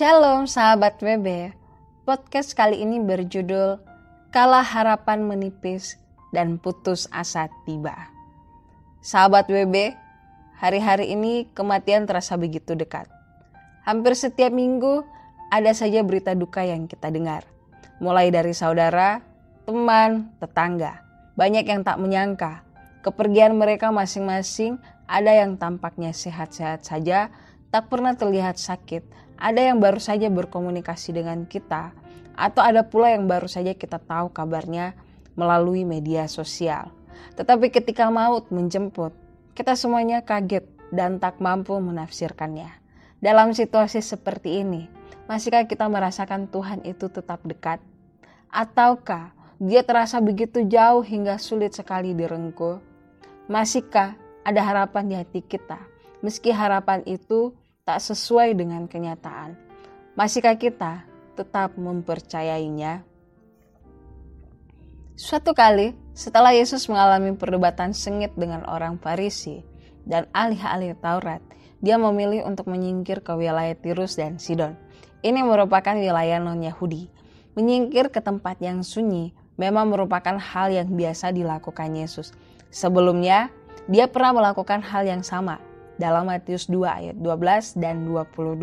Shalom sahabat WB. Podcast kali ini berjudul Kala harapan menipis dan putus asa tiba. Sahabat WB, hari-hari ini kematian terasa begitu dekat. Hampir setiap minggu ada saja berita duka yang kita dengar. Mulai dari saudara, teman, tetangga. Banyak yang tak menyangka kepergian mereka masing-masing ada yang tampaknya sehat-sehat saja, tak pernah terlihat sakit, ada yang baru saja berkomunikasi dengan kita, atau ada pula yang baru saja kita tahu kabarnya melalui media sosial. Tetapi ketika maut menjemput, kita semuanya kaget dan tak mampu menafsirkannya. Dalam situasi seperti ini, masihkah kita merasakan Tuhan itu tetap dekat? Ataukah dia terasa begitu jauh hingga sulit sekali direngkuh? Masihkah ada harapan di hati kita, meski harapan itu tak sesuai dengan kenyataan. Masihkah kita tetap mempercayainya? Suatu kali, setelah Yesus mengalami perdebatan sengit dengan orang Farisi dan ahli-ahli Taurat, dia memilih untuk menyingkir ke wilayah Tirus dan Sidon. Ini merupakan wilayah non-Yahudi. Menyingkir ke tempat yang sunyi memang merupakan hal yang biasa dilakukan Yesus. Sebelumnya, dia pernah melakukan hal yang sama, dalam Matius 2 ayat 12 dan 22.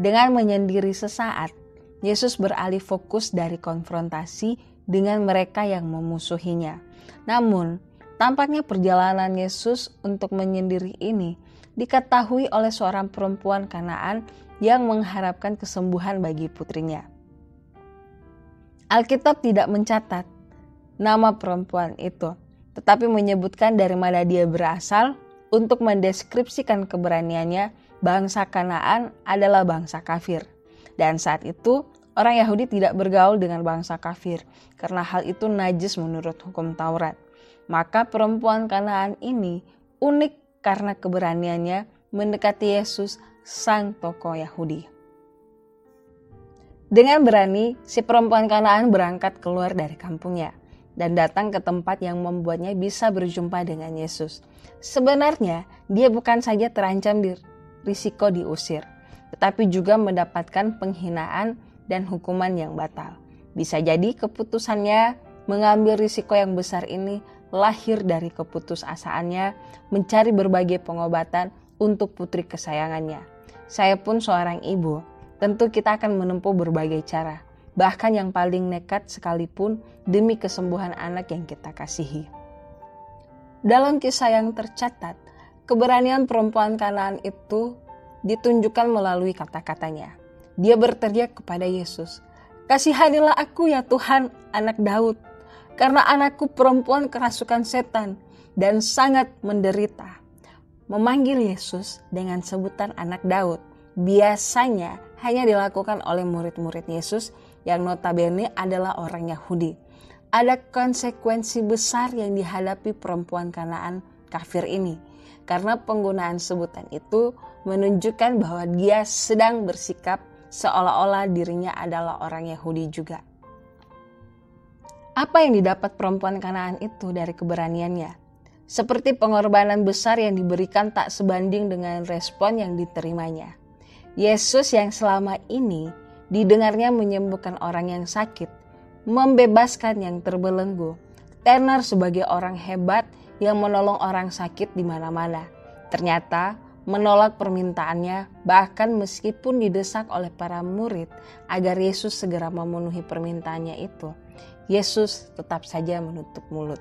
Dengan menyendiri sesaat, Yesus beralih fokus dari konfrontasi dengan mereka yang memusuhinya. Namun, tampaknya perjalanan Yesus untuk menyendiri ini diketahui oleh seorang perempuan Kanaan yang mengharapkan kesembuhan bagi putrinya. Alkitab tidak mencatat nama perempuan itu, tetapi menyebutkan dari mana dia berasal untuk mendeskripsikan keberaniannya, bangsa Kanaan adalah bangsa kafir. Dan saat itu, orang Yahudi tidak bergaul dengan bangsa kafir karena hal itu najis menurut hukum Taurat. Maka perempuan Kanaan ini unik karena keberaniannya mendekati Yesus, sang tokoh Yahudi. Dengan berani, si perempuan Kanaan berangkat keluar dari kampungnya dan datang ke tempat yang membuatnya bisa berjumpa dengan Yesus. Sebenarnya, dia bukan saja terancam di risiko diusir, tetapi juga mendapatkan penghinaan dan hukuman yang batal. Bisa jadi keputusannya mengambil risiko yang besar ini lahir dari keputusasaannya mencari berbagai pengobatan untuk putri kesayangannya. Saya pun seorang ibu, tentu kita akan menempuh berbagai cara bahkan yang paling nekat sekalipun demi kesembuhan anak yang kita kasihi. Dalam kisah yang tercatat, keberanian perempuan Kanaan itu ditunjukkan melalui kata-katanya. Dia berteriak kepada Yesus, "Kasihanilah aku ya Tuhan, anak Daud, karena anakku perempuan kerasukan setan dan sangat menderita." Memanggil Yesus dengan sebutan anak Daud biasanya hanya dilakukan oleh murid-murid Yesus yang notabene adalah orang Yahudi. Ada konsekuensi besar yang dihadapi perempuan Kanaan kafir ini. Karena penggunaan sebutan itu menunjukkan bahwa dia sedang bersikap seolah-olah dirinya adalah orang Yahudi juga. Apa yang didapat perempuan Kanaan itu dari keberaniannya? Seperti pengorbanan besar yang diberikan tak sebanding dengan respon yang diterimanya. Yesus yang selama ini didengarnya menyembuhkan orang yang sakit, membebaskan yang terbelenggu, tenar sebagai orang hebat yang menolong orang sakit di mana-mana. Ternyata menolak permintaannya bahkan meskipun didesak oleh para murid agar Yesus segera memenuhi permintaannya itu. Yesus tetap saja menutup mulut.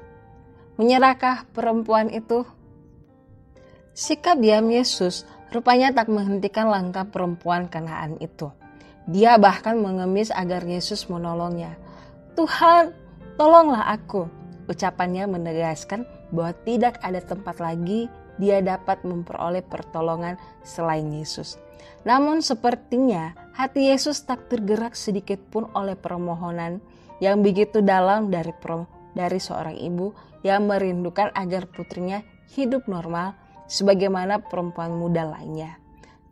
Menyerahkah perempuan itu? Sikap diam Yesus rupanya tak menghentikan langkah perempuan Kanaan itu. Dia bahkan mengemis agar Yesus menolongnya. Tuhan, tolonglah aku. Ucapannya menegaskan bahwa tidak ada tempat lagi dia dapat memperoleh pertolongan selain Yesus. Namun sepertinya hati Yesus tak tergerak sedikit pun oleh permohonan yang begitu dalam dari dari seorang ibu yang merindukan agar putrinya hidup normal sebagaimana perempuan muda lainnya.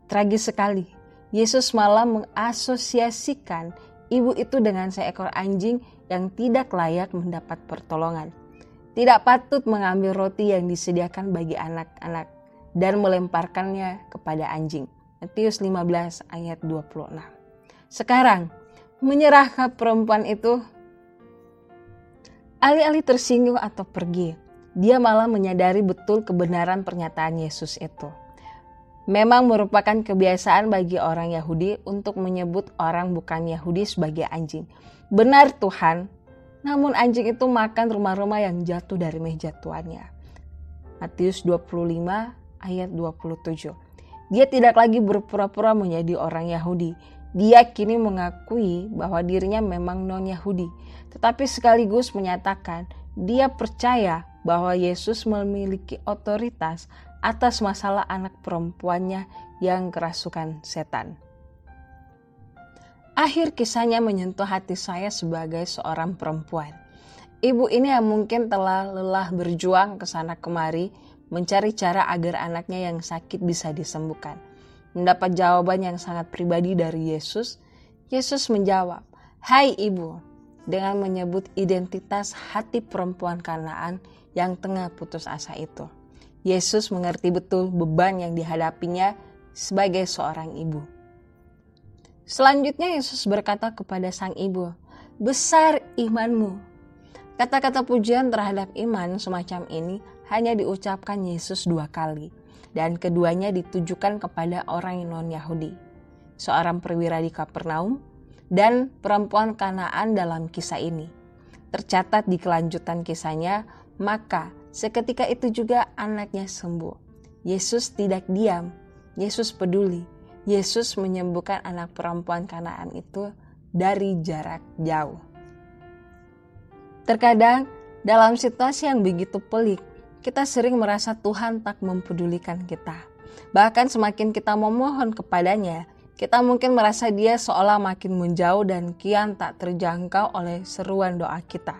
Tragis sekali Yesus malah mengasosiasikan ibu itu dengan seekor anjing yang tidak layak mendapat pertolongan. Tidak patut mengambil roti yang disediakan bagi anak-anak dan melemparkannya kepada anjing. Matius 15 ayat 26. Sekarang, menyerahkan perempuan itu alih-alih tersinggung atau pergi, dia malah menyadari betul kebenaran pernyataan Yesus itu. Memang merupakan kebiasaan bagi orang Yahudi untuk menyebut orang bukan Yahudi sebagai anjing. Benar Tuhan, namun anjing itu makan rumah-rumah yang jatuh dari meja tuannya. Matius 25 ayat 27. Dia tidak lagi berpura-pura menjadi orang Yahudi. Dia kini mengakui bahwa dirinya memang non-Yahudi, tetapi sekaligus menyatakan dia percaya bahwa Yesus memiliki otoritas atas masalah anak perempuannya yang kerasukan setan. Akhir kisahnya menyentuh hati saya sebagai seorang perempuan. Ibu ini yang mungkin telah lelah berjuang ke sana kemari mencari cara agar anaknya yang sakit bisa disembuhkan. Mendapat jawaban yang sangat pribadi dari Yesus, Yesus menjawab, "Hai ibu," dengan menyebut identitas hati perempuan Kanaan yang tengah putus asa itu. Yesus mengerti betul beban yang dihadapinya sebagai seorang ibu. Selanjutnya Yesus berkata kepada sang ibu, "Besar imanmu." Kata-kata pujian terhadap iman semacam ini hanya diucapkan Yesus dua kali, dan keduanya ditujukan kepada orang non-Yahudi, seorang perwira di Kapernaum, dan perempuan Kanaan dalam kisah ini. Tercatat di kelanjutan kisahnya, maka seketika itu juga anaknya sembuh. Yesus tidak diam, Yesus peduli. Yesus menyembuhkan anak perempuan Kanaan itu dari jarak jauh. Terkadang dalam situasi yang begitu pelik, kita sering merasa Tuhan tak mempedulikan kita. Bahkan semakin kita memohon kepadanya, kita mungkin merasa dia seolah makin menjauh dan kian tak terjangkau oleh seruan doa kita.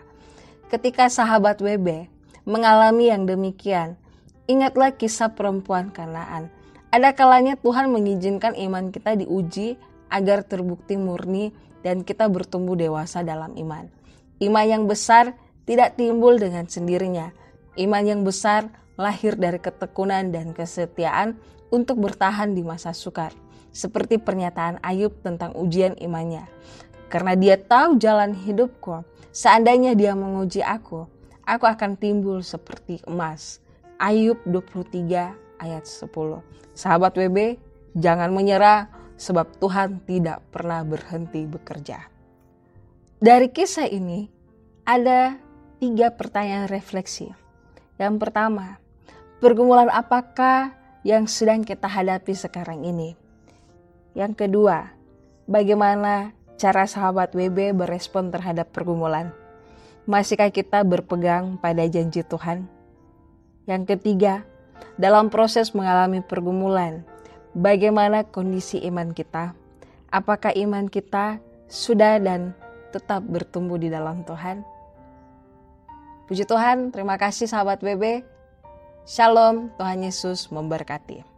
Ketika sahabat WB mengalami yang demikian, ingatlah kisah perempuan Kanaan. Ada kalanya Tuhan mengizinkan iman kita diuji agar terbukti murni dan kita bertumbuh dewasa dalam iman. Iman yang besar tidak timbul dengan sendirinya, Iman yang besar lahir dari ketekunan dan kesetiaan untuk bertahan di masa sukar. Seperti pernyataan Ayub tentang ujian imannya. Karena dia tahu jalan hidupku, seandainya dia menguji aku, aku akan timbul seperti emas. Ayub 23 ayat 10. Sahabat WB, jangan menyerah sebab Tuhan tidak pernah berhenti bekerja. Dari kisah ini ada tiga pertanyaan refleksi yang pertama, pergumulan apakah yang sedang kita hadapi sekarang ini? Yang kedua, bagaimana cara sahabat WB berespon terhadap pergumulan? Masihkah kita berpegang pada janji Tuhan? Yang ketiga, dalam proses mengalami pergumulan, bagaimana kondisi iman kita? Apakah iman kita sudah dan tetap bertumbuh di dalam Tuhan? Puji Tuhan, terima kasih sahabat BB. Shalom, Tuhan Yesus memberkati.